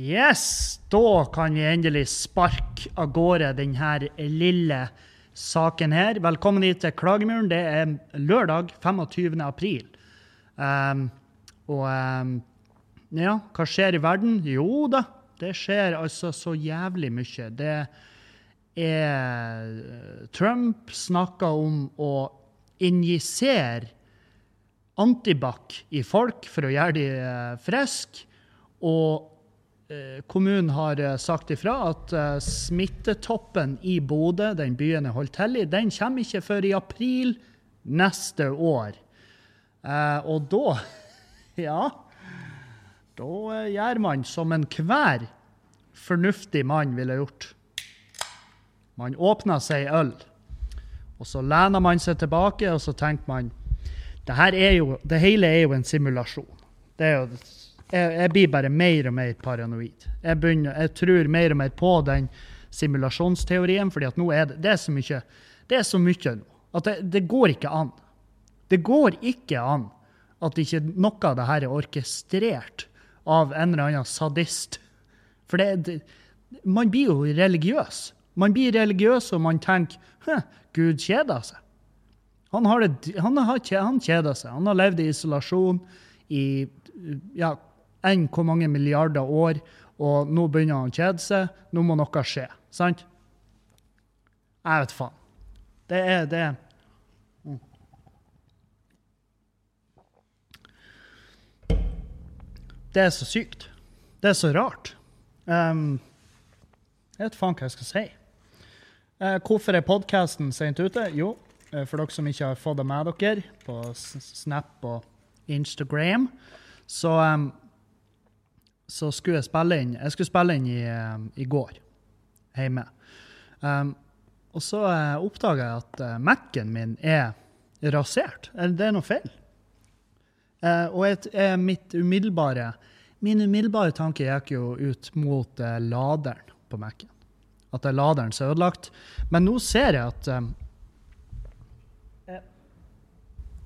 Yes, da kan vi endelig sparke av gårde denne lille saken her. Velkommen hit til Klagemuren. Det er lørdag 25. april. Um, og um, ja, hva skjer i verden? Jo da, det skjer altså så jævlig mye. Det er Trump snakker om å injisere antibac i folk for å gjøre de friske. Og Eh, kommunen har eh, sagt ifra at uh, smittetoppen i Bodø, den byen er holdt til i, den kommer ikke før i april neste år. Og da Ja. Da gjør man som enhver fornuftig mann ville gjort. Man åpner seg øl, og så lener man seg tilbake, og så tenker man det, her er jo, det hele er jo en simulasjon. Det er jo jeg, jeg, blir bare mer og mer paranoid. Jeg, begynner, jeg tror mer og mer på den simulasjonsteorien, fordi at nå er det, det er så mye det er så mye nå at det, det, går ikke an. Det går ikke an at ikke noe av det her er orkestrert av en eller annen sadist. For det, det, man blir jo religiøs. Man blir religiøs, og man tenker Gud kjeder seg. Han, har det, han, har, han kjeder seg. Han har levd i isolasjon i ja, enn hvor mange milliarder år, og nå begynner han å kjede seg. Nå må noe skje. Sant? Jeg vet faen. Det er det. Mm. Det er så sykt. Det er så rart. Um, jeg vet faen hva jeg skal si. Uh, hvorfor er podkasten sent ute? Jo, uh, for dere som ikke har fått det med dere på Snap og Instagram, så um, så skulle jeg spille inn Jeg skulle spille inn i, um, i går hjemme. Um, og så uh, oppdaga jeg at uh, Mac-en min er rasert. Det er noe feil. Uh, og et, uh, mitt umiddelbare, min umiddelbare tanke gikk jo ut mot uh, laderen på Mac-en. At det er laderen som er ødelagt. Men nå ser jeg at um, jeg,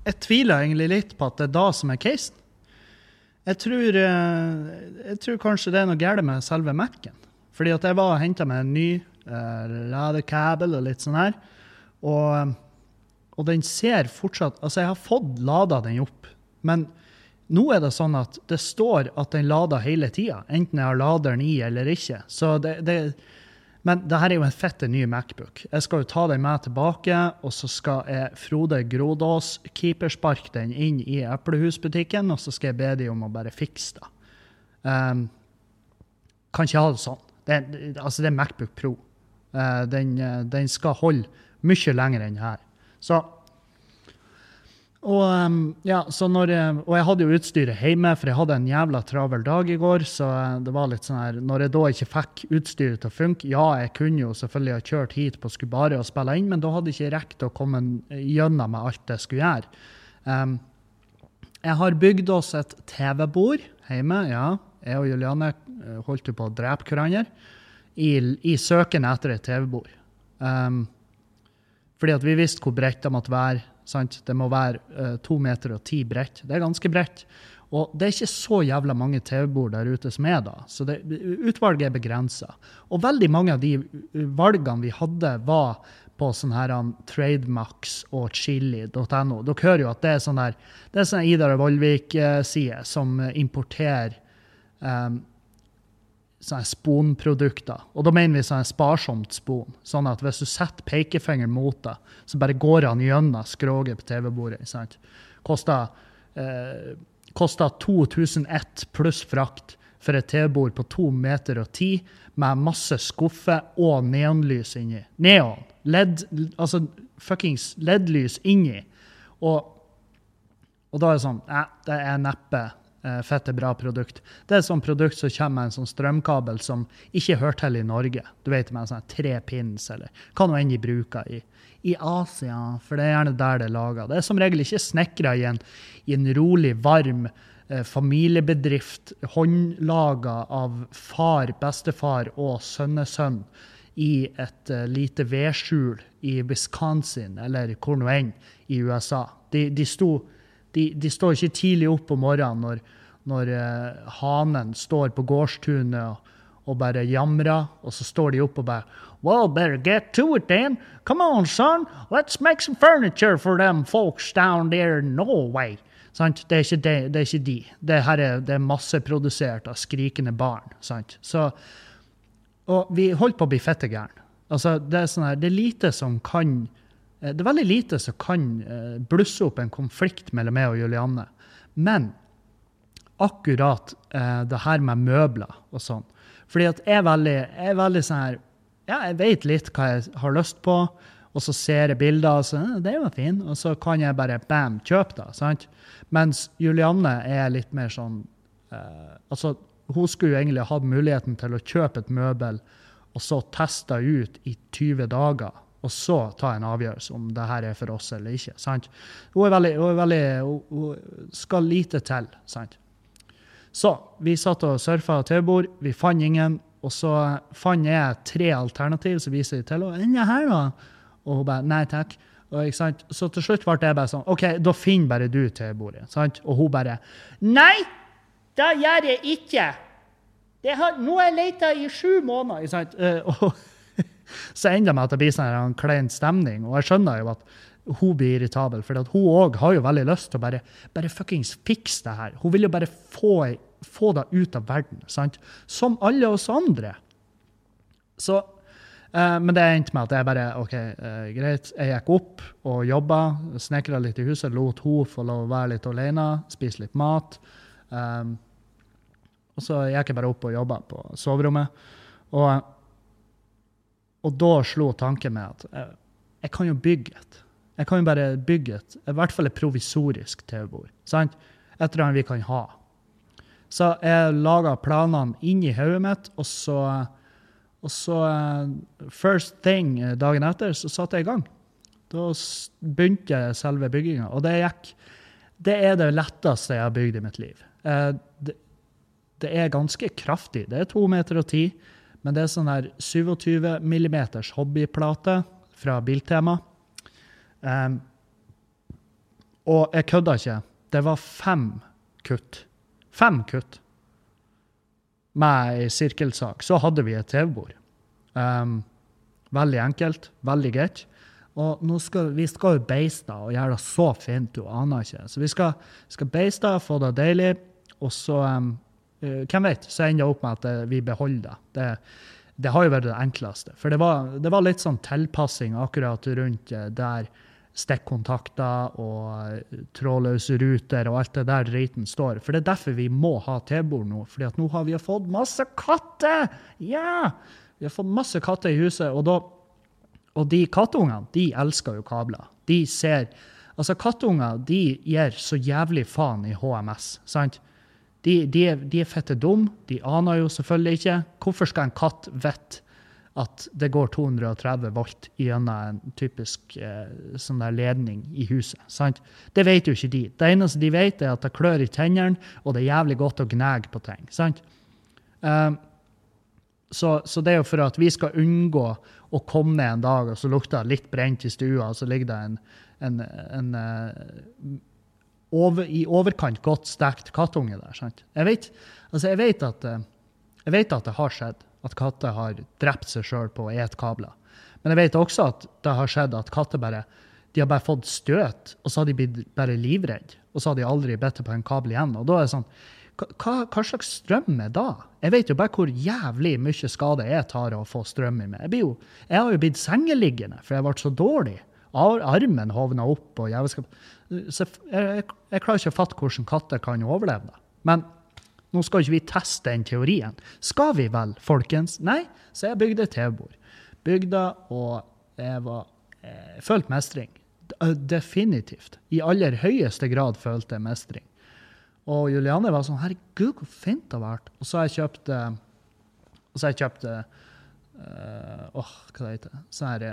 jeg tviler egentlig litt på at det er da som er casen. Jeg tror, eh, jeg tror, kanskje det er noe galt med selve Mac-en. Fordi at jeg var og henta meg en ny uh, ladekabel og litt sånn her. Og, og, den ser fortsatt Altså, jeg har fått lada den opp, men nå er det sånn at det står at den lader hele tida, enten jeg har laderen i eller ikke. Så det, det men det her er jo en fette ny Macbook. Jeg skal jo ta den med tilbake, og så skal jeg Frode Grodås keepersparke den inn i Eplehusbutikken, og så skal jeg be dem om å bare fikse det. Um, kan ikke ha det sånn. Det, altså, det er Macbook Pro. Uh, den, uh, den, skal holde mye lenger enn her. Så og, ja, når, og, jeg hadde jo utstyret hjemme, for jeg hadde en jævla travel dag i går. Så uh, det var litt sånn her, når jeg da ikke fikk utstyret til å funke Ja, jeg kunne jo selvfølgelig ha kjørt hit på Skubare og spille inn, men da hadde jeg ikke rekt å komme gjennom med alt jeg skulle gjøre. Um, jeg har bygd oss et TV-bord hjemme. Ja, jeg og Juliane uh, holdt jo på å drepe hverandre i, i søken etter et TV-bord. Um, fordi at vi visste hvor bredt det måtte være Sant? Det må være uh, to meter og ti bredt. Det er ganske bredt. Og det er ikke så jævla mange TV-bord der ute som er da, så det, utvalget er begrensa. Og veldig mange av de valgene vi hadde, var på sånn her um, Trademax og chili.no. Dere hører jo at det er sånn der, det er sånn Idar Vollvik-side som importerer um, sånne sponprodukter. Og da mener vi sånn sparsomt spon. Sånn at hvis du setter pekefingeren mot det, så bare går han gjennom skroget på TV-bordet. sant? Koster, eh, koster 2001 pluss frakt for et TV-bord på to meter og ti med masse skuffer og neonlys inni. Neon. LED, altså fuckings LED-lys inni. Og, og da er det sånn Nei, det er neppe fette bra produkt. Det er et sånt produkt som kommer med en sånn strømkabel som ikke hører til i Norge. Du vet med en sånn tre pins, eller hva nå enn de bruker i, i Asia, for det er gjerne der det er laga. Det er som regel ikke snekra i, i, en rolig, varm eh, familiebedrift, håndlaga av far, bestefar og sønnesønn i et uh, lite vedskjul i Wisconsin, eller hvor nå enn i USA. De, de sto de, de, står ikke tidlig opp om morgenen når, når uh, hanen står på gårdstunet og, og bare jamrer, og så står de opp og bare Well, better get to it then. Come on, son. Let's make some furniture for them folks down there in Norway. Sant? Det, er ikke de, det er ikke de. Det her er, det er masseprodusert av skrikende barn. Sant? Så, og vi holder på å bli fette gærne. Altså, det, sånn det er lite som kan Det er veldig lite som kan uh, blusse opp en konflikt mellom meg og Julianne. Men akkurat uh, det her med møbler og sånn Fordi at jeg er veldig, jeg er veldig sånn her ja, jeg vet litt hva jeg har lyst på, og så ser jeg bilder, og så det var fin, og så kan jeg bare bam, kjøpe det. sant? Mens Julianne er litt mer sånn eh, Altså, hun skulle jo egentlig hatt muligheten til å kjøpe et møbel, og så teste ut i 20 dager, og så ta en avgjørelse om det her er for oss eller ikke. sant? Hun veldig, hun, veldig, hun skal lite til. sant? Så vi satt og surfa TV-bord, vi fant ingen. Og så fant jeg tre alternativ, så viser til henne. 'Denne her, da?' Og hun bare 'nei takk'. Og, så til slutt ble jeg bare sånn OK, da finner bare du TV-bordet. Og hun bare 'Nei, det gjør jeg ikke'. Har, nå har jeg leita i sju måneder. Uh, og så ender det med at det blir sånn en klein stemning. Og jeg skjønner jo at hun blir irritabel, for hun òg har jo veldig lyst til å bare, bare fuckings fikse det her. Hun vil jo bare få få det ut av verden. Sant? Som alle oss andre. Så, eh, men det endte med at jeg bare OK, eh, greit. Jeg gikk opp og jobba. Snekra litt i huset. Lot hun få lov å være litt alene. Spise litt mat. Um, og så gikk jeg bare opp og jobba på soverommet. Og, og da slo tanken meg at jeg, eh, jeg, kan jo bygge et. Jeg kan jo bare bygge et, i hvert fall et provisorisk TV-bord. sant? Et eller annet vi kan ha. Så jeg laga planene inni hodet mitt, og så, og så eh, First thing eh, dagen etter, så satte jeg i gang. Da begynte jeg selve bygginga, og det gikk Det er det letteste jeg har bygd i mitt liv. Det, det er ganske kraftig. Det er to meter og ti, men det er sånn her 27 millimeters hobbyplate fra Biltema. Um, og jeg kødda ikke. Det var fem kutt Fem kutt med ei sirkelsag. Så hadde vi et TV-bord. Um, veldig enkelt, veldig greit. Og nå skal, vi skal jo beiste og gjøre det så fint, du aner ikke. Så vi skal, skal beiste, få det deilig, og så um, Hvem vet, så ender det opp med at det, vi beholder det. det. har jo vært det enkleste. For det var, det var litt sånn tilpassing akkurat rundt eh, der stikkontakter og trådløse ruter og alt det der driten står. For det er derfor vi må ha T-bord nå. fordi at nå har vi fått masse katter! Ja! Vi har fått masse katter i huset, og, da, og de kattungene de elsker jo kabler. De ser Altså, kattunger de gir så jævlig faen i HMS, sant? De, de, de er fette dumme. De aner jo selvfølgelig ikke. Hvorfor skal en katt vite at det går 230 volt gjennom en typisk eh, sånn der ledning i huset. Sant? Det vet jo ikke de. Det eneste de vet, er at det klør i tennene, og det er jævlig godt å gnage på ting. Sant? Um, så, så, det er jo for at vi skal unngå å komme en dag og så lukter det litt brent i stua, og så ligger det en, en, en uh, over, i overkant godt stekt kattunge der. Sant? Jeg vet, altså jeg vet, at, uh, jeg vet at det har skjedd at katter har drept seg sjøl på å ete kabler. Men jeg vet også at det har skjedd at katter bare de har bare fått støt, og så har de blitt bare livredde. Og så har de aldri bitt på en kabel igjen. Og da er det sånn hva, hva, slags strøm er da? Jeg vet jo bare hvor jævlig mye skade jeg tar av å få strøm i meg. Jeg, jo, jeg har jo blitt sengeliggende, for jeg ble så dårlig. Armen hovna opp. og jeg, jeg, jeg, jeg klarer ikke å fatte hvordan katter kan overleve det. Men nå skal ikke vi teste den teorien. Skal vi vel, folkens? Nei, så jeg bygde TV-bord. Bygda, og jeg var eh, følte mestring. Definitivt. I aller høyeste grad følte jeg mestring. Og Julianne var sånn Herregud, hvor fint det har vært. Og så har jeg kjøpt eh, Og så har jeg kjøpt uh, Åh, hva det heter det?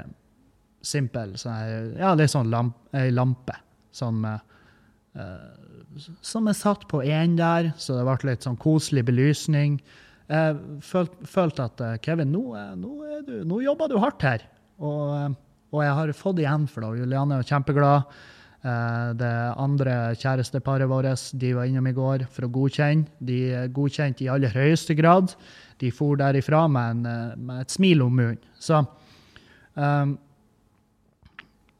Simpel sånn Ja, litt sånn lamp, ei lampe. Med Eh, som er satt på én der, så det ble litt sånn koselig belysning. Jeg følte, følte at eh, Kevin, nå, nå, du, nå, jobber du hardt her. Og, eh, og, jeg har fått igjen for det. Juliane er kjempeglad. Eh, det andre kjæresteparet vårt de var innom i går for å godkjenne. De godkjente i aller høyeste grad. De for derifra med, en, eh, med et smil om munnen. Så um,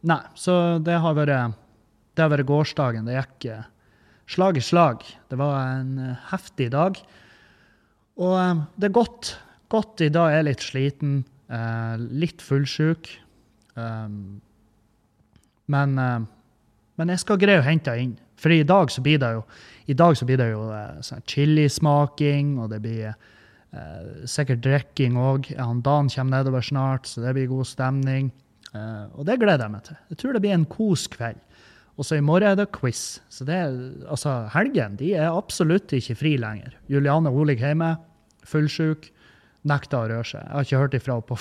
Nei, så det har vært, det har vært gårsdagen. Det gikk slag i slag. Det var en heftig dag. Og um, det er godt. Godt i dag er litt sliten. Litt fullsjuk. Um, men, men jeg skal greie å hente inn. For i dag så blir det jo, blir det jo sånn chilismaking, og det blir eh, sikkert drikking òg. Dan kommer nedover snart, så det blir god stemning. Uh, og det gleder jeg meg til. Jeg tror det blir en kos kveld. Og så i morgen er det quiz. Så det er, altså, helgen de er absolutt ikke fri lenger. Juliane Holig hjemme, fullsjuk, nekter å røre seg. Jeg har ikke hørt ifra på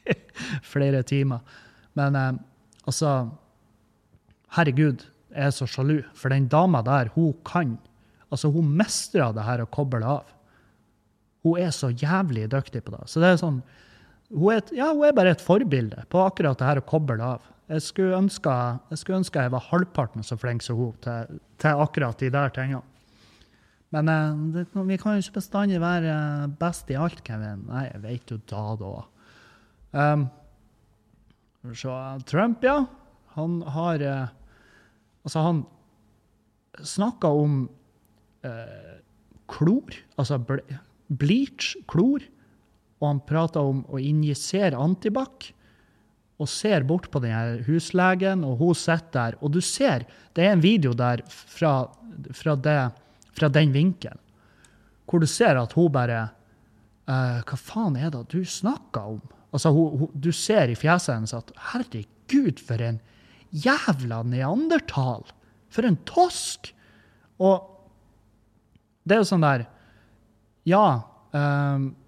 flere timer. Men uh, altså Herregud, jeg er så sjalu. For den dama der, hun kan. Altså, hun mestrer det her å koble av. Hun er så jævlig dyktig på det. Så det er sånn hun er, ja, hun er bare et forbilde på akkurat det her å koble av. Jeg skulle ønske jeg, skulle ønske jeg var halvparten så flink som hun til, til, akkurat de der tingene. Men eh, det, vi kan jo ikke bestandig være best i alt, Kevin. Nei, jeg vet jo da, da. Um, så Trump, ja. Han har uh, Altså, han snakka om uh, klor. Altså bleach, klor og han prater om å injisere antibac. Og ser bort på denne huslegen, og hun sitter der. Og du ser, det er en video der fra, fra, det, fra den vinkelen, hvor du ser at hun bare uh, Hva faen er det du snakker om? Altså, hun, hun, du ser i fjeset hennes at herregud, for en jævla neandertal! For en tosk! Og det er jo sånn der Ja. Um, Eh,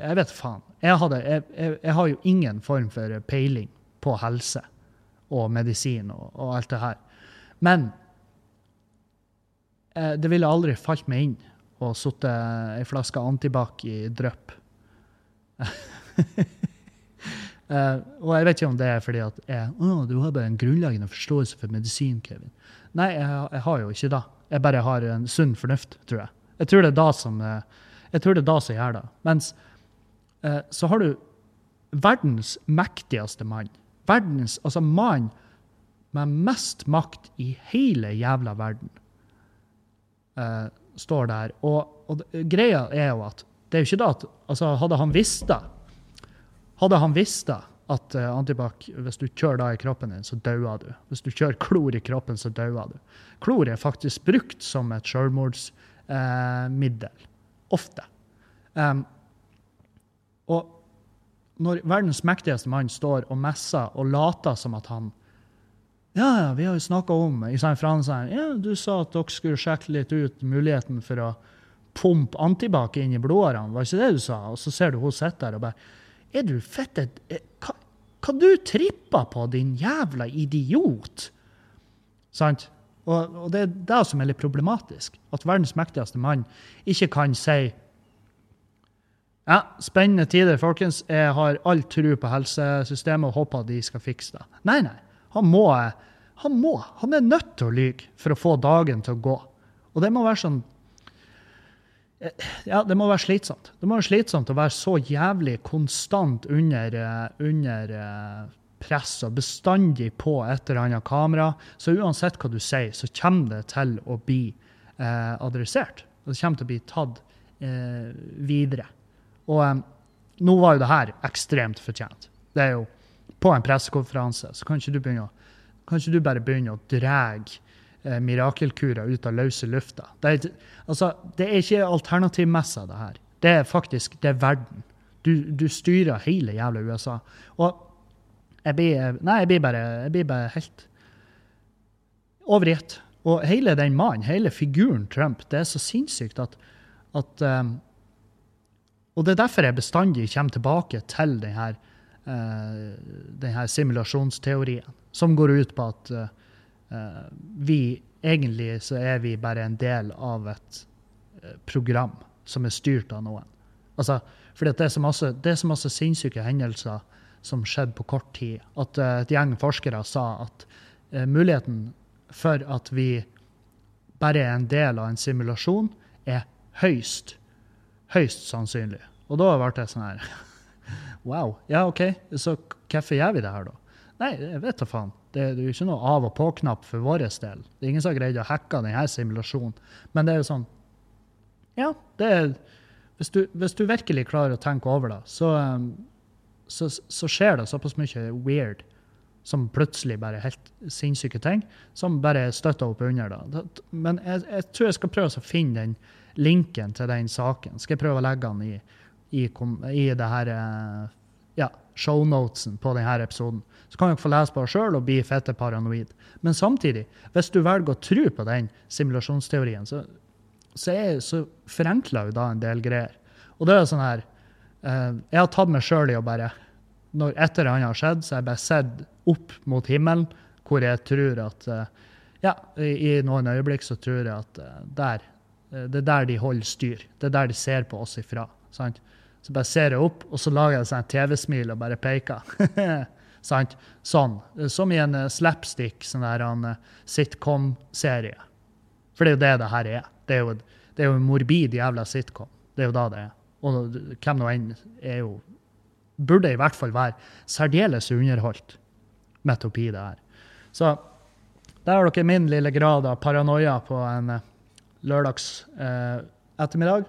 jeg vet faen. Jeg, hadde, jeg, jeg, jeg, har jo ingen form for peiling på helse og medisin og, og alt det her. Men eh, det ville aldri falt meg inn å sitte ei flaske antibac i drypp. eh, og jeg vet ikke om det er fordi at jeg, oh, du har bare en grunnleggende forståelse for medisin, Kevin. Nei, jeg har jo ikke det. Jeg bare har en sunn fornuft, tror jeg. Jeg tror det er da som eh, jeg tror det er da som gjør det. Mens eh, så har du verdens mektigste mann. Verdens, altså mann med mest makt i hele jævla verden eh, står der. Og, og, greia er jo at det er jo ikke da at altså Hadde han visst det, hadde han visst det at uh, antibac, hvis du kjører da i kroppen din, så dauer du. Hvis du kjører klor i kroppen, så dauer du. Klor er faktisk brukt som et selvmordsmiddel. Eh, ofte. Um, og når verdens mektigste mann står og messer og later som at han Ja, ja, vi har jo snakka om i San Francisco, ja, Du sa at dere skulle sjekke litt ut muligheten for å pumpe antibac inn i blodårene. Var ikke det du sa? Og så ser du hun sitter der og bare Er du fette eh, hva, hva du tripper på, din jævla idiot? Sant? Og, og, det er det som er litt problematisk. At verdens mektigste mann ikke kan si ja, spennende tider, folkens. Jeg har all tro på helsesystemet og håper de skal fikse det. Nei, nei. Han må, han må. Han er nødt til å lyge for å få dagen til å gå. Og det må være sånn eh, ja, det må være slitsomt. Det må være slitsomt å være så jævlig konstant under, eh, under press og bestandig på et eller annet kamera. Så uansett hva du sier, så kommer det til å bli eh, adressert. Det kommer til å bli tatt eh, videre. Og eh, nå var jo det her ekstremt fortjent. Det er jo på en pressekonferanse, så kan ikke du, begynne, kan ikke du bare begynne å dra eh, mirakelkurer ut av løse lufta. Det er, altså, det er ikke alternativmessa, det her. Det er faktisk det er verden. Du, du styrer hele jævla USA. Og jeg blir, nei, jeg blir, bare, jeg blir bare helt overgitt. Og hele den mannen, hele figuren Trump, det er så sinnssykt at, at um, og det er derfor jeg bestandig kommer tilbake til denne, uh, denne simulasjonsteorien, som går ut på at uh, vi egentlig så er vi bare en del av et uh, program som er styrt av noen. Altså, for det er, så masse, det er så masse sinnssyke hendelser som skjedde på kort tid. At eh, et gjeng forskere sa at eh, muligheten for at vi bare er en del av en simulasjon, er høyst, høyst sannsynlig. Og da ble det sånn her Wow. Ja, OK, så hvorfor gjør vi det her, da? Nei, jeg vet da faen. Det er jo ikke noe av- og på-knapp for vår del. Det er ingen som har greid å hacke denne simulasjonen. Men det er jo sånn Ja, det er Hvis du, hvis du virkelig klarer å tenke over det, så, um, så, så skjer det såpass mye weird som plutselig bare helt sinnssyke ting, som bare støtter opp under det. Men jeg, jeg tror jeg skal prøve å finne den linken til den saken. Skal jeg prøve å legge den i, i, i det her eh, ja, shownotesen på denne episoden. Så kan dere få lese på det sjøl og bli fette paranoid. Men samtidig, hvis du velger å tro på den simulasjonsteorien, så, så, så forenkler jo da en del greier. Og det er sånn her Jeg har tatt meg sjøl i å bare Når et eller annet har skjedd, så har jeg bare sett opp mot himmelen, hvor jeg tror at eh, Ja, i, noen øyeblikk så tror jeg at eh, der eh, Det er der de holder styr. Det er der de ser på oss ifra. sant? Så bare ser jeg opp, og så lager jeg sånn TV-smil og bare peker. sant? Sånn. Som i en eh, slapstick sånn der en eh, sitcom-serie. For det er jo det det her er. Det er jo, det er jo en morbid jævla sitcom. Det er jo da det er. Og hvem nå enn er jo Burde i hvert fall være særdeles underholdt midt oppi det her. Så der har dere min lille grad av paranoia på en eh, lørdags eh, ettermiddag.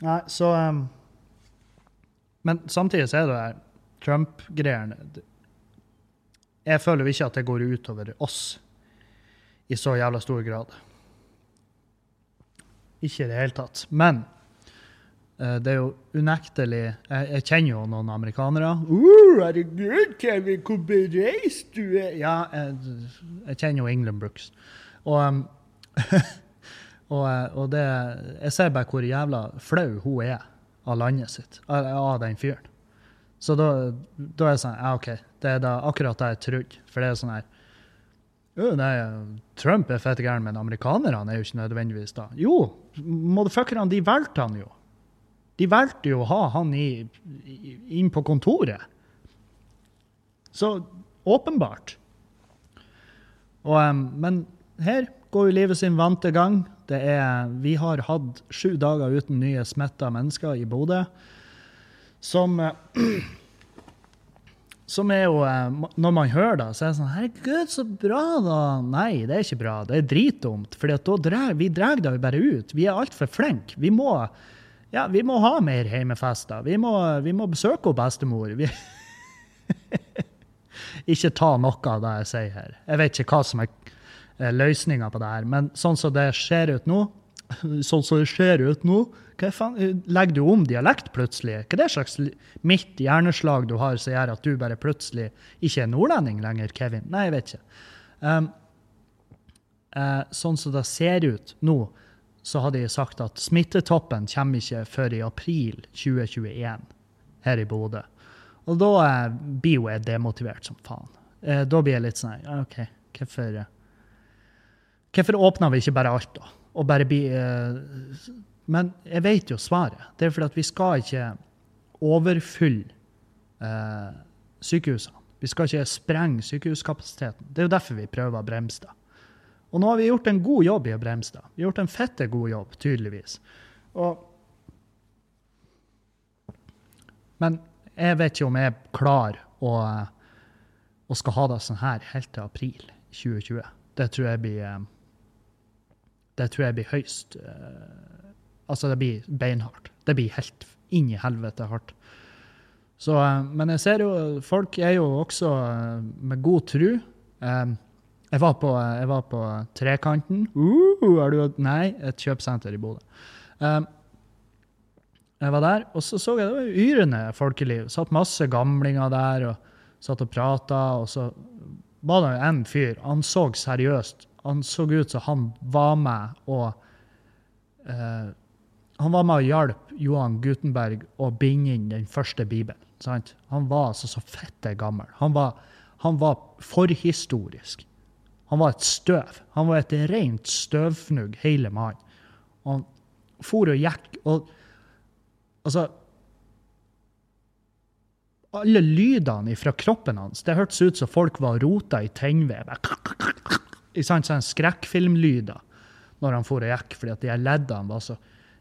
Nei, så um, Men samtidig så er det der Trump-greiene Jeg føler jo ikke at det går utover oss i så jævla stor grad. Ikke i det hele tatt. Men eh, det er jo unektelig Jeg, jeg kjenner jo noen amerikanere. Uh, 'Herregud, Kevin, hvor bereist du er!' Ja, jeg, jeg kjenner jo England Brooks. Og, um, og, eh, og det Jeg ser bare hvor jævla flau hun er av landet sitt, av, av den fyren. Så da, da er det sånn Ja, OK, det er da akkurat det jeg trodde. For det er sånn her jo, nei, Trump er fett gæren, men amerikanerne er jo ikke nødvendigvis da. Jo, motherfuckerne, de valgte han jo. De valgte jo å ha han i, i, inn på kontoret. Så åpenbart. Og, um, men her går jo livet sin vante gang. Det er, vi har hatt sju dager uten nye smitta mennesker i Bodø. Som eh, som er jo eh, Når man hører det, så er det sånn Herregud, så bra, da. Nei, det er ikke bra. Det er dritdumt. For vi drar det bare ut. Vi er altfor flinke. Vi må ja, vi må ha mer hjemmefester. Vi må, vi må besøke bestemor. Vi ikke ta noe av det jeg sier her. Jeg vet ikke hva som er løsninga på det her, men sånn som det ser ut nå Sånn som det ser ut nå hva faen, Legger du om dialekt plutselig? Hva er det slags mitt hjerneslag du har som gjør at du bare plutselig ikke er nordlending lenger, Kevin? Nei, jeg vet ikke. Um, uh, sånn som det ser ut nå, så har de sagt at smittetoppen kommer ikke før i april 2021 her i Bodø. Og da uh, blir jo jeg demotivert som faen. Uh, da blir jeg litt sånn OK, hvorfor eh, Hvorfor åpner vi ikke bare alt, da? Og bare bli uh, Men jeg vet jo svaret. Det er fordi at vi skal ikke overfylle uh, sykehusene. Vi skal ikke sprenge sykehuskapasiteten. Det er jo derfor vi prøver å bremse det. Og nå har vi gjort en god jobb i å bremse det. Vi har gjort en fette god jobb, tydeligvis. Og Men jeg vet ikke om jeg er klar og, og skal ha det sånn her helt til april 2020. Det tror jeg blir eh, Det tror jeg blir høyst uh, Altså, det blir beinhardt. Det blir helt inn i helvete hardt. Så, uh, men jeg ser jo Folk er jo også uh, med god tru. Jeg var på, jeg var på Trekanten. Uh, er du, nei, et kjøpesenter i Bodø. Jeg var der, og så så jeg det var yrende folkeliv. Satt masse gamlinger der og satt og prata. Og så var det en fyr. Han så seriøst Han så ut som han var med og uh, Han var med og hjalp Johan Gutenberg å binde inn den første bibelen. Sant? Han var altså så fette gammel. Han var, han var forhistorisk. Han var et støv. Han var et rent støvfnugg, hele mannen. Og, for og gikk, og altså Alle lydene fra kroppen hans, det hørtes ut som folk var rota i tennvev. Sant, sånn skrekkfilmlyder når han for og gikk, fordi at de leddene var så,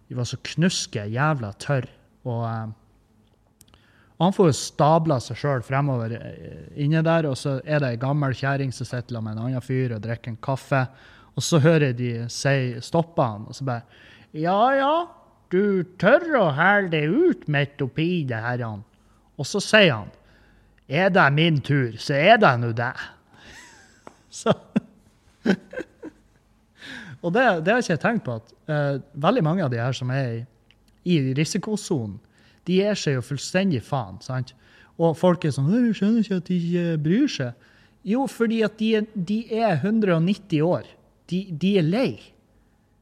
de var så knuske, jævla tørre. Og, og han får jo stabla seg sjøl fremover eh, inne der, og så er det ei gammel kjerring som sitter med en annen fyr og drikker en kaffe. Og så hører de si, stoppe han, og så bare Ja, ja, du tør å hæle deg ut midt oppi det her. Han. Og så sier han Er det min tur, så er det nå det. Så Og det, det, har ikke jeg tenkt på. at uh, Veldig mange av de her som er i, i risikosonen, de gir seg jo fullstendig faen. sant? Og folk er sånn 'Du skjønner ikke at de ikke bryr seg'. Jo, fordi at de, de er 190 år. De, de, er lei.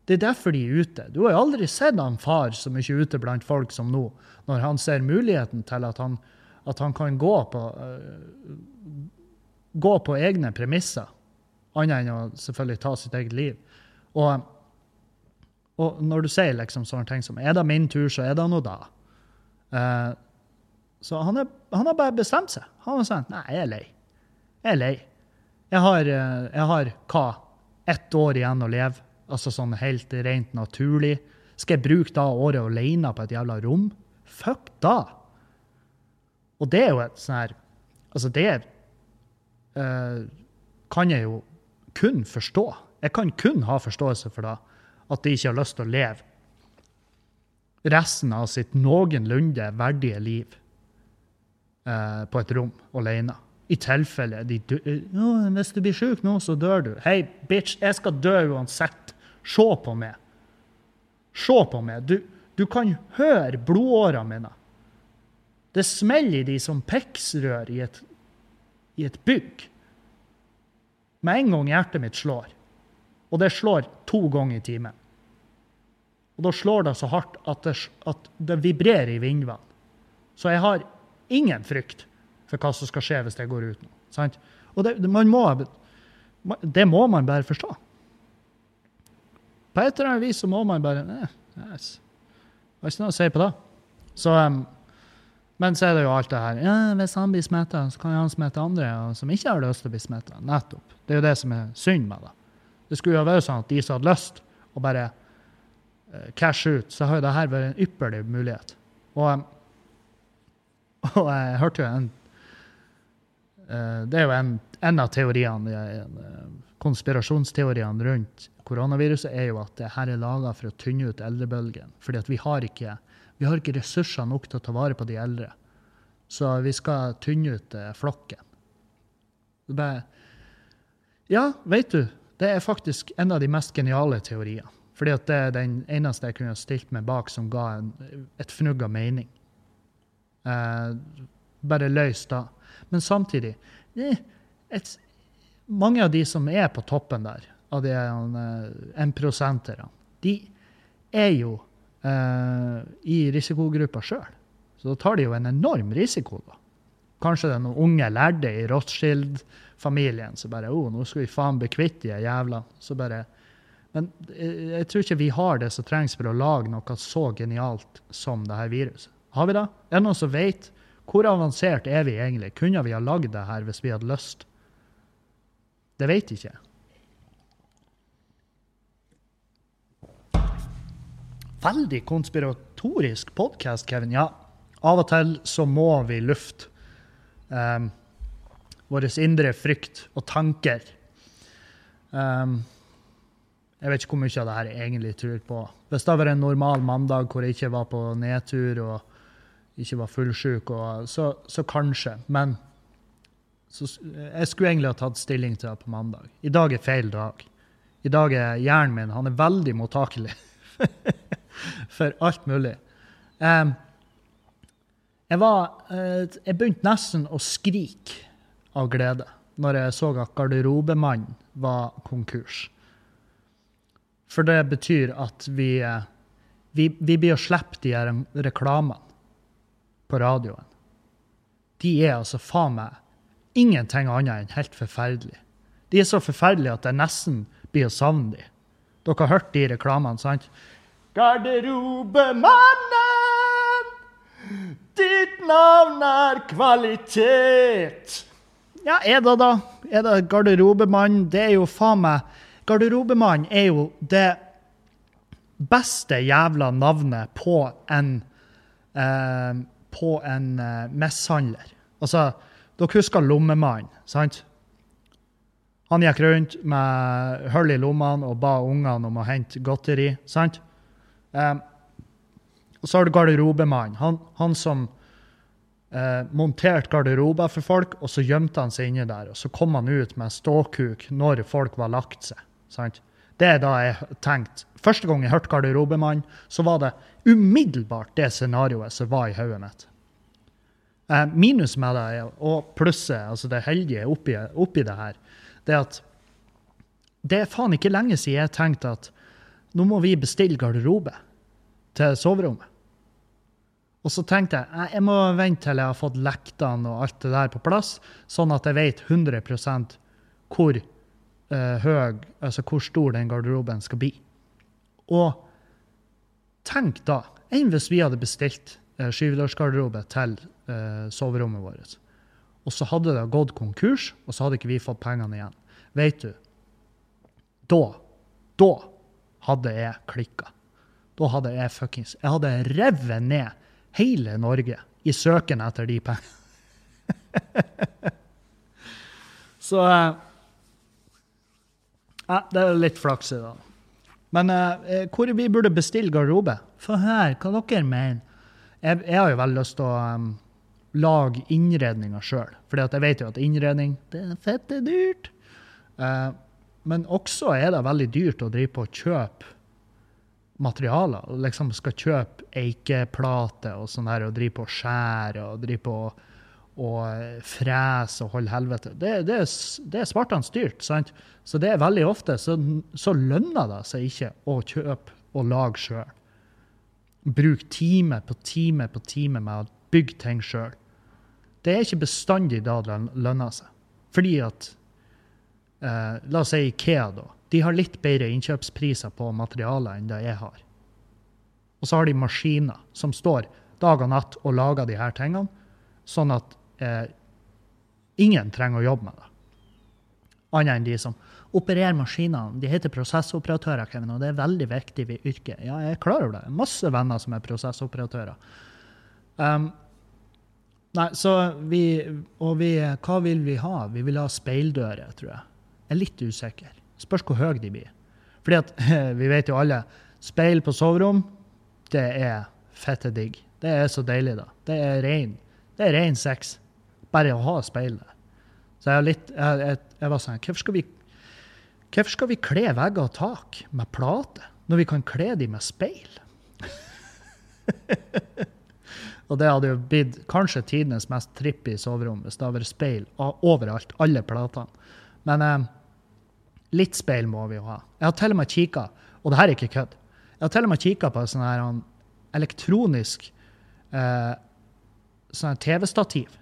Det er derfor de er ute. Du har jo aldri sett han far så mye ute blant folk som nå, når han ser muligheten til at han, at han kan gå på, uh, gå på egne premisser, annet enn å selvfølgelig ta sitt eget liv. Og, og, når du sier liksom sånne ting som 'Er det min tur, så er det nå da'. Uh, så han, er, han, har bare bestemt seg. Han har sagt 'Nei, jeg er lei'. Jeg er lei. Jeg har, uh, jeg har hva? Ett år igjen å leve. Altså sånn helt rent naturlig. Skal jeg bruke da året alene på et jævla rom? Fuck da! Og det er jo et sånn her Altså, det uh, kan jeg jo kun forstå. Jeg kan kun ha forståelse for det, at de ikke har lyst til å leve resten av sitt noenlunde verdige liv eh, på et rom alene. I tilfelle de dør Hvis du blir sjuk nå, så dør du. Hei, bitch, jeg skal dø uansett. Se på meg. Se på meg. Du, du kan høre blodårene mine. Det smeller i de som piksrør i i et bygg. Med en gang hjertet mitt slår. Og det slår to ganger i timen. Og da slår det så hardt at det, at det vibrerer i vindvann. Så jeg har ingen frykt for hva som skal skje hvis jeg går ut nå. Sant? Og det, må, det, må, man bare forstå. På et eller annet vis så må man bare eh, yes. Hva er det å si på det? Så, um, men så er det jo alt det her. Ja, hvis han blir smitta, så kan han smitte andre som ikke har lyst til å bli smitta. Nettopp. Det er jo det som er synd med det. Det skulle jo være sånn at de som hadde lyst å bare uh, cash ut, så har jo det her vært en ypperlig mulighet. Og, og jeg hørte jo en uh, Det er jo en, en av teoriene, konspirasjonsteoriene rundt koronaviruset, er jo at det her er laga for å tynne ut eldrebølgen. Fordi at vi har, ikke, vi har ikke ressurser nok til å ta vare på de eldre. Så vi skal tynne ut flokken. Bare, ja, vet du, det er faktisk en av de mest geniale teoriene. Fordi det er den eneste jeg kunne stilt meg bak som ga en, et fnugg av mening. Eh, bare løs da. Men samtidig eh, et, Mange av de som er på toppen der, av de én-prosenterne, de er jo uh, i risikogruppa sjøl. Så da tar de jo en enorm risiko, da. Kanskje det er noen unge lærde i Rothschild familien som bare oh, nå skal vi faen bli kvitt de jævla. Så bare Men jeg tror ikke vi har det som trengs for å lage noe så genialt som det her viruset. Har vi det? Er det noen som vet? Hvor avansert er vi egentlig? Kunne vi ha lagd det her hvis vi hadde lyst? Det vet ikke. Veldig konspiratorisk podkast, Kevin. Ja, av og til så må vi lufte um, vår indre frykt og tanker. Um, jeg vet ikke hvor mye av det her jeg egentlig tror på. Hvis det hadde vært en normal mandag hvor jeg ikke var på nedtur og ikke var fullsjuk, så, så kanskje. Men så, jeg skulle egentlig ha tatt stilling til det på mandag. I dag er feil dag. I dag er hjernen min han er veldig mottakelig for alt mulig. Um, jeg, var, uh, jeg begynte nesten å skrike av glede når jeg så at garderobemannen var konkurs. For det betyr at vi, eh, vi, vi blir å slippe de her reklamene på radioen. De er altså faen meg ingenting annet enn helt forferdelige. De er så forferdelige at jeg nesten blir å savne dem. Dere har hørt de reklamene, sant? Garderobemannen, ditt navn er kvalitet. Ja, er det da? Er det garderobemannen? Det er jo faen meg Garderobemannen er jo det beste jævla navnet på en eh, På en eh, mishandler. Altså, dere husker Lommemannen, sant? Han gikk rundt med hull i lommene og ba ungene om å hente godteri. sant? Um, og så har du garderobemannen. Han, han som eh, monterte garderober for folk, og så gjemte han seg inni der. Og så kom han ut med ståkuk når folk var lagt seg. sant? Det er da jeg tenkte Første gang jeg hørte garderobemannen, så var det umiddelbart det scenarioet som var i hodet mitt. Eh, minus med det, og plusset, altså det heldige oppi, oppi det her, det er at det er faen ikke lenge siden jeg tenkte at nå må vi bestille garderobe til soverommet. Og så tenkte jeg jeg må vente til jeg har fått lektene og alt det der på plass, sånn at jeg vet 100% hvor uh, høy, altså hvor stor den garderoben skal bli. Og tenk da, enn hvis vi hadde bestilt uh, skyvedørsgarderobe til uh, soverommet vårt, og så hadde det gått konkurs, og så hadde ikke vi fått pengene igjen. Vet du, da, da hadde jeg klikka. Da hadde jeg fuckings Jeg hadde revet ned hele Norge i søken etter de pengene. så ja, det er litt flaks i dag. Men eh, hvor vi burde bestille garderobe? Få høre hva dere mener. Jeg, jeg, har jo veldig lyst til å um, lage innredninga sjøl. For jeg vet jo at innredning det er fette dyrt. Uh, men også er det veldig dyrt å drive på og kjøpe materialer. Liksom skal kjøpe eikeplate og sånn der, og drive på og skjære og drive på og frese og holde helvete. Det, det, det er svartene styrt. sant? Så det er veldig ofte så, så lønner det seg ikke å kjøpe og lage sjøl. Bruk time på time på time med å bygge ting sjøl. Det er ikke bestandig da det lønner seg. Fordi at eh, La oss si Ikea, da. De har litt bedre innkjøpspriser på materialer enn det jeg har. Og så har de maskiner som står dag og natt og lager de her tingene, sånn at eh, ingen trenger å jobbe med det. Annet enn de som opererer maskinene. De heter prosessoperatører, Kevin, og det er veldig viktig ved yrket. Ja, jeg er klar over det. Masse venner som er prosessoperatører. Um, nei, så vi Og vi, hva vil vi ha? Vi vil ha speildører, tror jeg. Jeg er litt usikker. Spørs hvor høye de blir. Fordi at, vi vet jo alle, speil på soverom, det er fette digg. Det er så deilig, da. Det er rein. Det er rein sex. Bare å ha speil der. Så jeg, litt, jeg, jeg, jeg, var sånn Hvorfor skal vi hvorfor skal vi kle vegger og tak med plate, når vi kan kle dem med speil? og det hadde jo blitt kanskje tidenes mest trippy soverom hvis det hadde vært speil overalt, alle platene. Men eh, litt speil må vi jo ha. Jeg har til og med kikka, og det her er ikke kødd, jeg har til og med kikka på sånn her elektronisk eh, sånn TV-stativ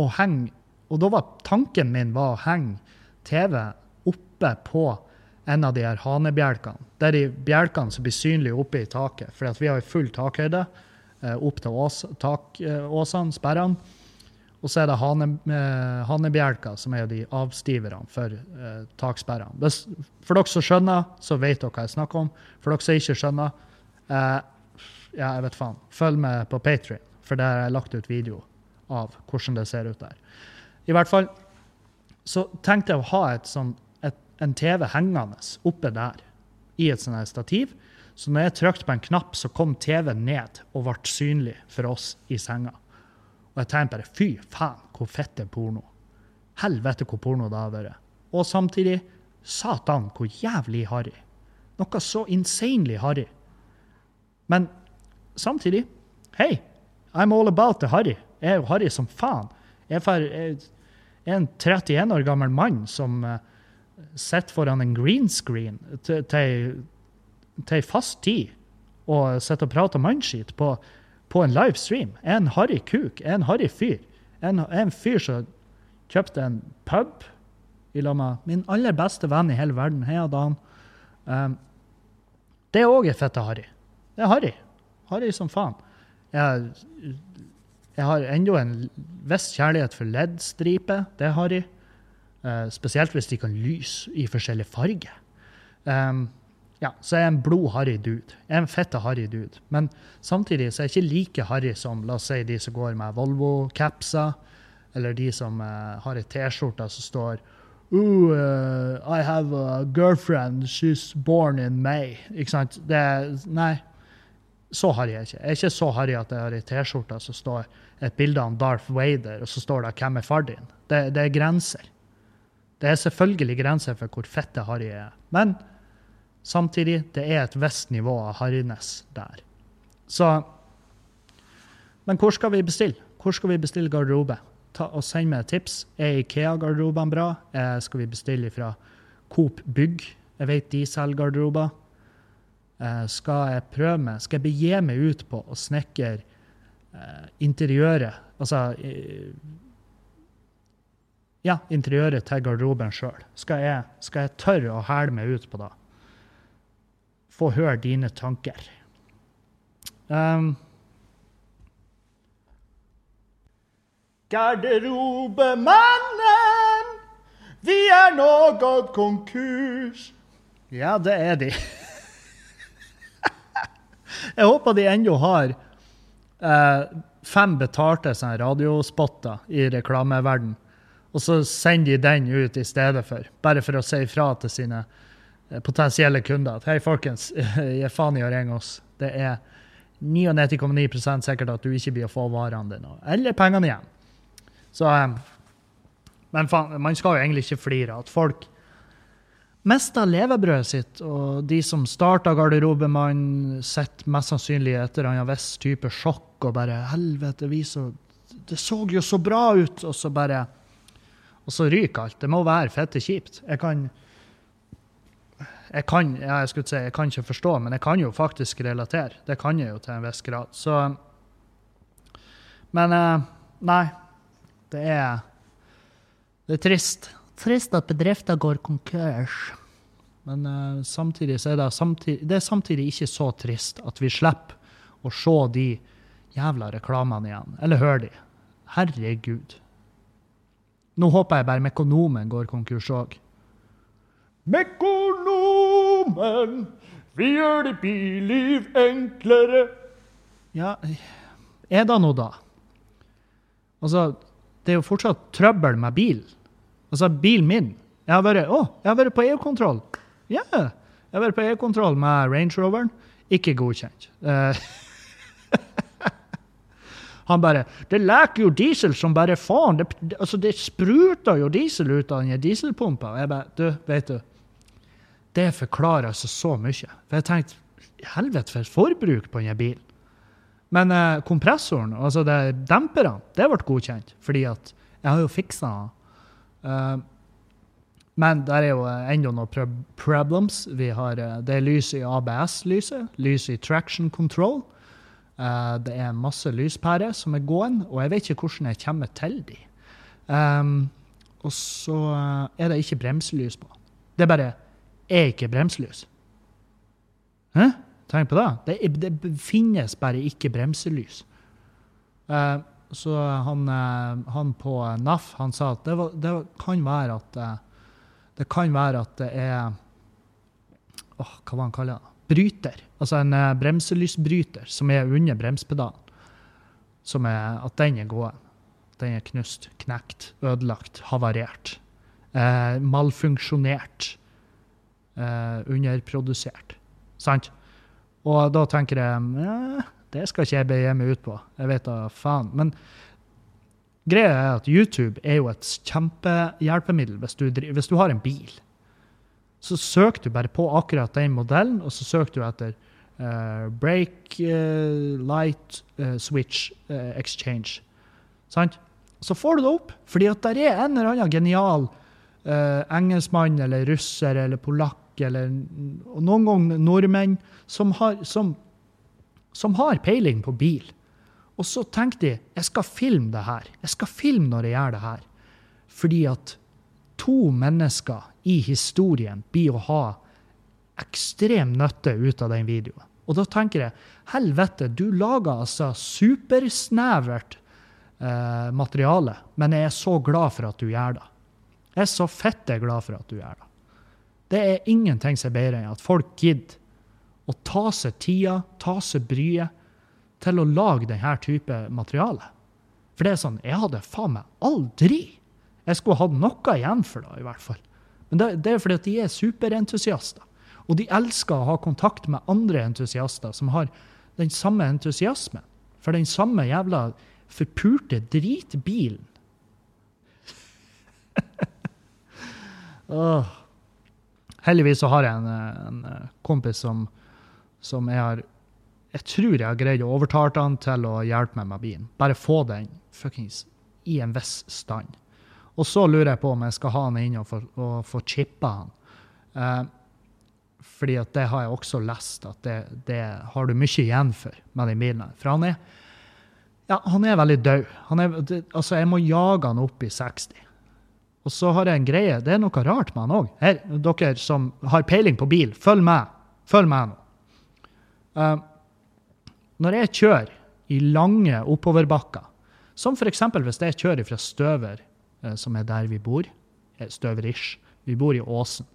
og heng, Og da var tanken min var å henge TV oppe på en av de her hanebjelkene. Det er de bjelkene som blir synlige oppe i taket, for vi har full takhøyde eh, opp til ås, takåsene, eh, sperrene. Og så er det hane, eh, hanebjelker, som er de avstiverne for eh, taksperrene. For dere som skjønner, så vet dere hva jeg snakker om. For dere som ikke skjønner, eh, ja, jeg vet faen. Følg med på Patrion, for der har jeg lagt ut video av hvordan det ser ut der. I hvert fall så tenkte jeg å ha et sånn, et, en TV hengende oppe der i et sånt stativ. Så når jeg trykte på en knapp, så kom TV-en ned og ble synlig for oss i senga. Og jeg tenkte bare fy faen, hvor fett er porno. Helvete hvor porno det har vært. Og samtidig satan, hvor jævlig harry. Noe så insanely harry. Men samtidig hei, I'm all about the harry Jeg er jo harry som faen. Jeg er en 31 år gammel mann som uh, sitter foran en green screen til ei fast tid og sitter og prater mannskit på, på en livestream. En harry kuk. En harry fyr. Er en fyr som kjøpte en pub i lag med min aller beste venn i hele verden. Heia Dan. Um, Det òg er fette harry. Det er harry. Harry som faen. Jeg, jeg har ennå en viss kjærlighet for LED-striper. Det er harry. Uh, spesielt hvis de kan lyse i forskjellige farger. Um, ja, så er jeg en blodharry dude. Jeg er en fette harry dude. Men samtidig så er jeg ikke like harry som la oss si, de som går med Volvo-capser, eller de som uh, har ei T-skjorte som står Ooh, uh, I have a girlfriend. She's born in May. Ikke sant? Det, nei, så harry er jeg ikke. Jeg er ikke så harry at jeg har ei T-skjorte som står et bilde av Darth Vader, og så står det 'Hvem er far din?' Det, det, er grenser. Det er selvfølgelig grenser for hvor fette harry jeg er. Men samtidig, det er et visst nivå av harryness der. Så Men hvor skal vi bestille? Hvor skal vi bestille garderobe? ta og send meg et tips. Er Ikea-garderobene bra? Eh, skal vi bestille fra Coop Bygg? Jeg vet de selger garderober. Eh, skal jeg prøve meg? Skal jeg begi meg ut på å snekre eh, interiøret? Altså eh, Ja, interiøret til garderoben sjøl. Skal, skal, jeg tørre å hæle meg ut på det? Få høre dine tanker. Um, Garderobemannen, vi er nå gått konkurs. Ja, det er de. Jeg håper de ennå har eh, fem betalte sånn radiospotter i reklameverden. Og så sender de den ut i stedet for, bare for å si ifra til sine potensielle kunder at hei, folkens, gi faen i å ringe oss. Det er 99,9% sikkert at du ikke blir å få varene dine, eller pengene igjen. Så eh, Men faen, man skal jo egentlig ikke flire. At folk mista levebrødet sitt, og de som starta garderobemannen, sitter mest sannsynlig etter en viss type sjokk og bare Helvete, vi så Det så jo så bra ut, og så bare Og så ryker alt. Det må være fette kjipt. Jeg kan jeg kan, ja, jeg skulle si, jeg kan ikke forstå, men jeg kan jo faktisk relatere. Det kan jeg jo til en viss grad. Så Men eh, nei. Det er, det er trist. Trist at bedrifter går konkurs. Men uh, samtidig så er det, samtidig, det er samtidig ikke så trist at vi slipper å se de jævla reklamene igjen. Eller høre de. Herregud. Nå håper jeg bare Mekonomen går konkurs òg. Mekonomen, vi gjør ditt billiv enklere. Ja, er det noe, da? Altså, det er jo fortsatt trøbbel med bil. Altså, bilen min Jeg har vært, å, jeg har vært på EU-kontroll. Ja, yeah. jeg har vært på EU-kontroll med Range Roveren. Ikke godkjent. Uh, han bare 'Det leker jo diesel som bare faen.' Det, det, altså, det spruter jo diesel ut av den dieselpumpa. Og jeg bare Du, vet du. Det forklarer altså så mye. For jeg tenkte Helvete, for forbruk på denne bilen. Men eh, kompressoren, altså det, demperne, det ble godkjent. Fordi at jeg har jo fiksa den. Uh, men der er jo ennå noen problems. Vi har, eh, det er lys i ABS-lyset, lys i traction control. Uh, det er masse lyspærer som er gående, og jeg vet ikke hvordan jeg kommer til de. Um, og så er det ikke bremselys på. Det er bare er ikke bremselys. Hæ? Tenk på det. Det, det finnes bare ikke bremselys. Uh, så han, uh, han, på NAF han sa at det, var, det kan være at uh, det kan være at det er oh, Hva var han kaller det? Bryter. Altså en bremselysbryter som er under bremspedalen. Som er, at den er gåen. Den er knust, knekt, ødelagt, havarert. malfunksjonert. Underprodusert. Sant? Og da tenker jeg det skal ikke jeg begi meg ut på. Jeg vet da faen. Men greia er at YouTube er jo et kjempehjelpemiddel hvis du, hvis du har en bil. Så søker du bare på akkurat den modellen, og så søker du etter uh, brake uh, light uh, switch exchange. Sant? Så får du det opp, fordi at der er en eller annen genial engelskmann eller russer eller polakk eller noen ganger nordmenn, som har, som, som har, peiling på bil. Og så tenkte de jeg skal filme det her. Jeg skal filme når jeg gjør det her. Fordi at to mennesker i historien blir å ha ekstrem nytte ut av den videoen. Og da tenker jeg helvete, du lager altså supersnevert eh, materiale, men jeg er så glad for at du gjør det. Jeg er så fette glad for at du gjør det. Det er ingenting som er bedre enn at folk gidder å ta seg tida, ta seg bryet, til å lage denne type materiale. For det er sånn, jeg hadde faen meg aldri Jeg skulle hatt noe igjen for det, i hvert fall. Men det, det er fordi at de er superentusiaster. Og de elsker å ha kontakt med andre entusiaster som har den samme entusiasmen. For den samme jævla forpurte dritbilen. oh. Heldigvis så har jeg en, en kompis som, som jeg har Jeg tror jeg har greid å overtale han til å hjelpe meg med bilen. Bare få den fuckings i en viss stand. Og så lurer jeg på om jeg skal ha han inn og få, og få chippa han. Eh, fordi at det har jeg også lest, at det, det har du mye igjen for med den bilen. For han er, ja, han er veldig død. Er, det, altså, jeg må jage han opp i 60. Og så har jeg en greie. Det er noe rart med han òg. Dere som har peiling på bil, følg med. Følg med nå. Uh, når jeg kjører i lange oppoverbakker, som f.eks. hvis jeg kjører fra Støver, uh, som er der vi bor, eh, Støverish, vi bor i Åsen.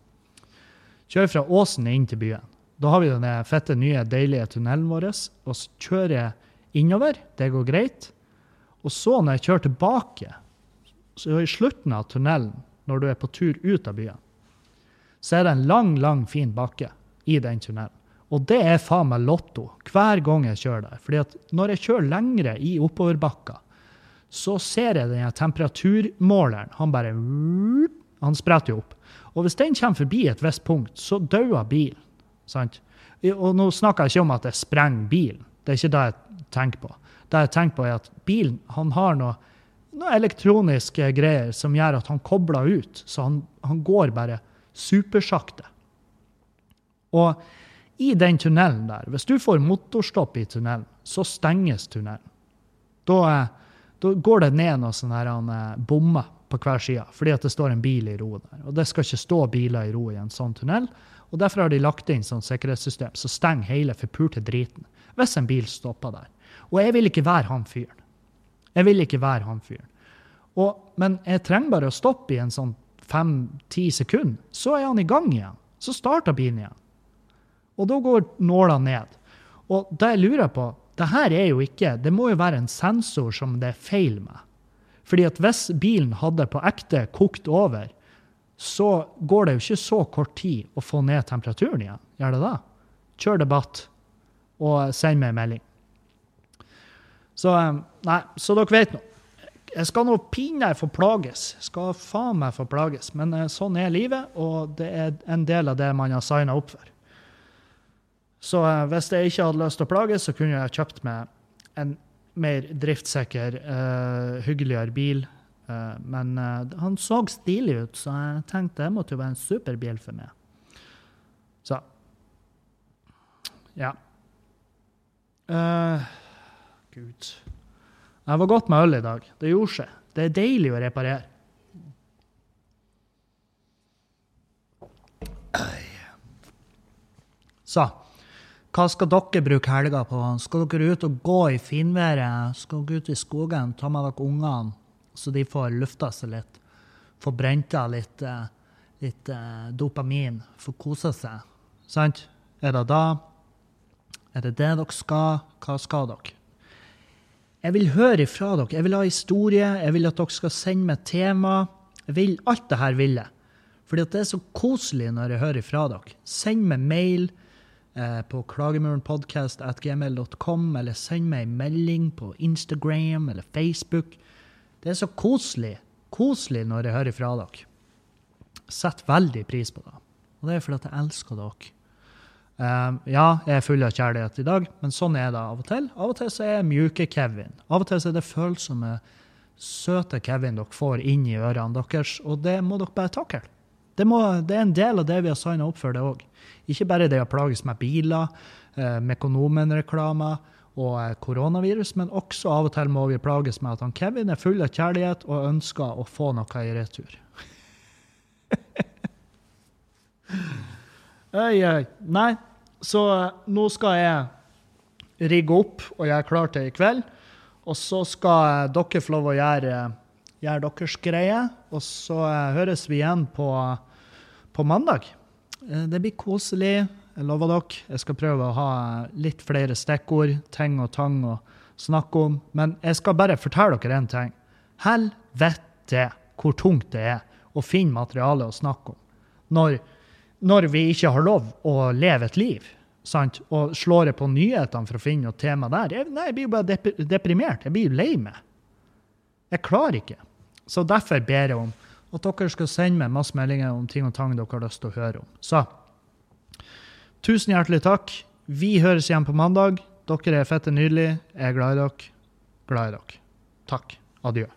Kjører fra Åsen inn til byen. Da har vi den fette, nye, deilige tunnelen vår. Og så kjører jeg innover. Det går greit. Og så, når jeg kjører tilbake, så i slutten av tunnelen, når du er på tur ut av byen, så er det en lang, lang, fin bakke i den tunnelen. Og det er faen meg lotto hver gang jeg kjører der. Fordi at når jeg kjører lengre i oppoverbakka, så ser jeg den temperaturmåleren. Han bare Han spretter jo opp. Og hvis den kommer forbi et visst punkt, så dauer bilen. Sant? Og nå snakker jeg ikke om at jeg sprenger bilen. Det er ikke det jeg tenker på. Det jeg tenker på, er at bilen han har noe, noe elektroniske greier som gjør at han kobler ut. Så han, han går bare supersakte. Og i den tunnelen der, hvis du får motorstopp i tunnelen, så stenges tunnelen. Da, da går det ned noen sånne eh, bommer på hver side, fordi at det står en bil i ro der. Og det skal ikke stå biler i ro i en sånn tunnel. Og Derfor har de lagt inn sånn sikkerhetssystem som så stenger hele forpulte driten hvis en bil stopper der. Og jeg vil ikke være han fyren. Jeg vil ikke være han fyren. Og, men jeg trenger bare å stoppe i en sånn fem-ti sekunder, så er han i gang igjen. Så starter bilen igjen. Og da går nåla ned. Og det jeg lurer på, det her er jo ikke Det må jo være en sensor som det er feil med. Fordi at hvis bilen hadde på ekte kokt over, så går det jo ikke så kort tid å få ned temperaturen igjen. Gjør det da? Kjør debatt, og send meg en melding. Så eh, nei, så dere vet nå. Jeg skal nå pinadø få plages. Skal faen meg få plages. Men eh, sånn er livet, og det er en del av det man har signa opp for. Så eh, hvis jeg ikke hadde lyst til å plages, så kunne jeg kjøpt meg en mer driftssikker, uh, hyggeligere bil. Uh, men uh, han så stilig ut, så jeg tenkte det måtte jo være en superbil for meg. Så Ja. Gud. Det var godt med øl i dag. Det gjorde seg. Det er deilig å reparere. Så hva skal dere bruke helga på? Skal dere ut og gå i finværet? Skal dere ut i skogen, ta med dere ungene, så de får lufta seg litt? Få brent av litt, eh, litt uh, dopamin? Få kose seg? Sant? Er det da? Er det det dere skal? Hva skal dere? Jeg vil høre ifra dere. Jeg vil ha historie. Jeg vil at dere skal sende meg tema. Jeg vil alt det her vil jeg. Fordi det er så koselig når jeg hører ifra dere. Send meg mail eh, på klagemurenpodkast.gmil.com, eller send meg en melding på Instagram eller Facebook. Det er så koselig. Koselig når jeg hører fra dere. Setter veldig pris på det. Og det er fordi jeg elsker dere. Um, ja, jeg er full av kjærlighet i dag, men sånn er det av og til. Av og til så er jeg mjuke Kevin. Av og til så er det følsomme, søte Kevin dere får inn i ørene deres, og det må dere bare takle. Det, det er en del av det vi har signa opp for, det òg. Ikke bare det å plages med biler, eh, Mekonomen-reklamer og eh, koronavirus, men også av og til må vi plages med at han Kevin er full av kjærlighet og ønsker å få noe i retur. Øy, øy. Nei, så eh, nå skal jeg rigge opp og gjøre klar til i kveld. Og så skal dere få lov å gjøre, gjøre deres greie. Og så eh, høres vi igjen på, på mandag. Eh, Det blir koselig. Jeg lover dere. Jeg skal prøve å ha litt flere stikkord, ting og tang å snakke om. Men jeg skal bare fortelle dere en ting. Helvete hvor tungt det er å finne materiale å snakke om. Når, når vi ikke har lov å leve et liv. Sant? Og slår jeg på nyhetene for å finne noe tema der. Jeg, nei, jeg blir jo bare dep deprimert. Jeg blir jo lei meg. Jeg klarer ikke. Så derfor ber jeg om at dere skal sende meg masse meldinger om ting og tang dere har lyst til å høre om. Så tusen hjertelig takk. Vi høres igjen på mandag. Dere er fette nydelige. Jeg er glad i dere. Glad i dere. Takk. Adjø.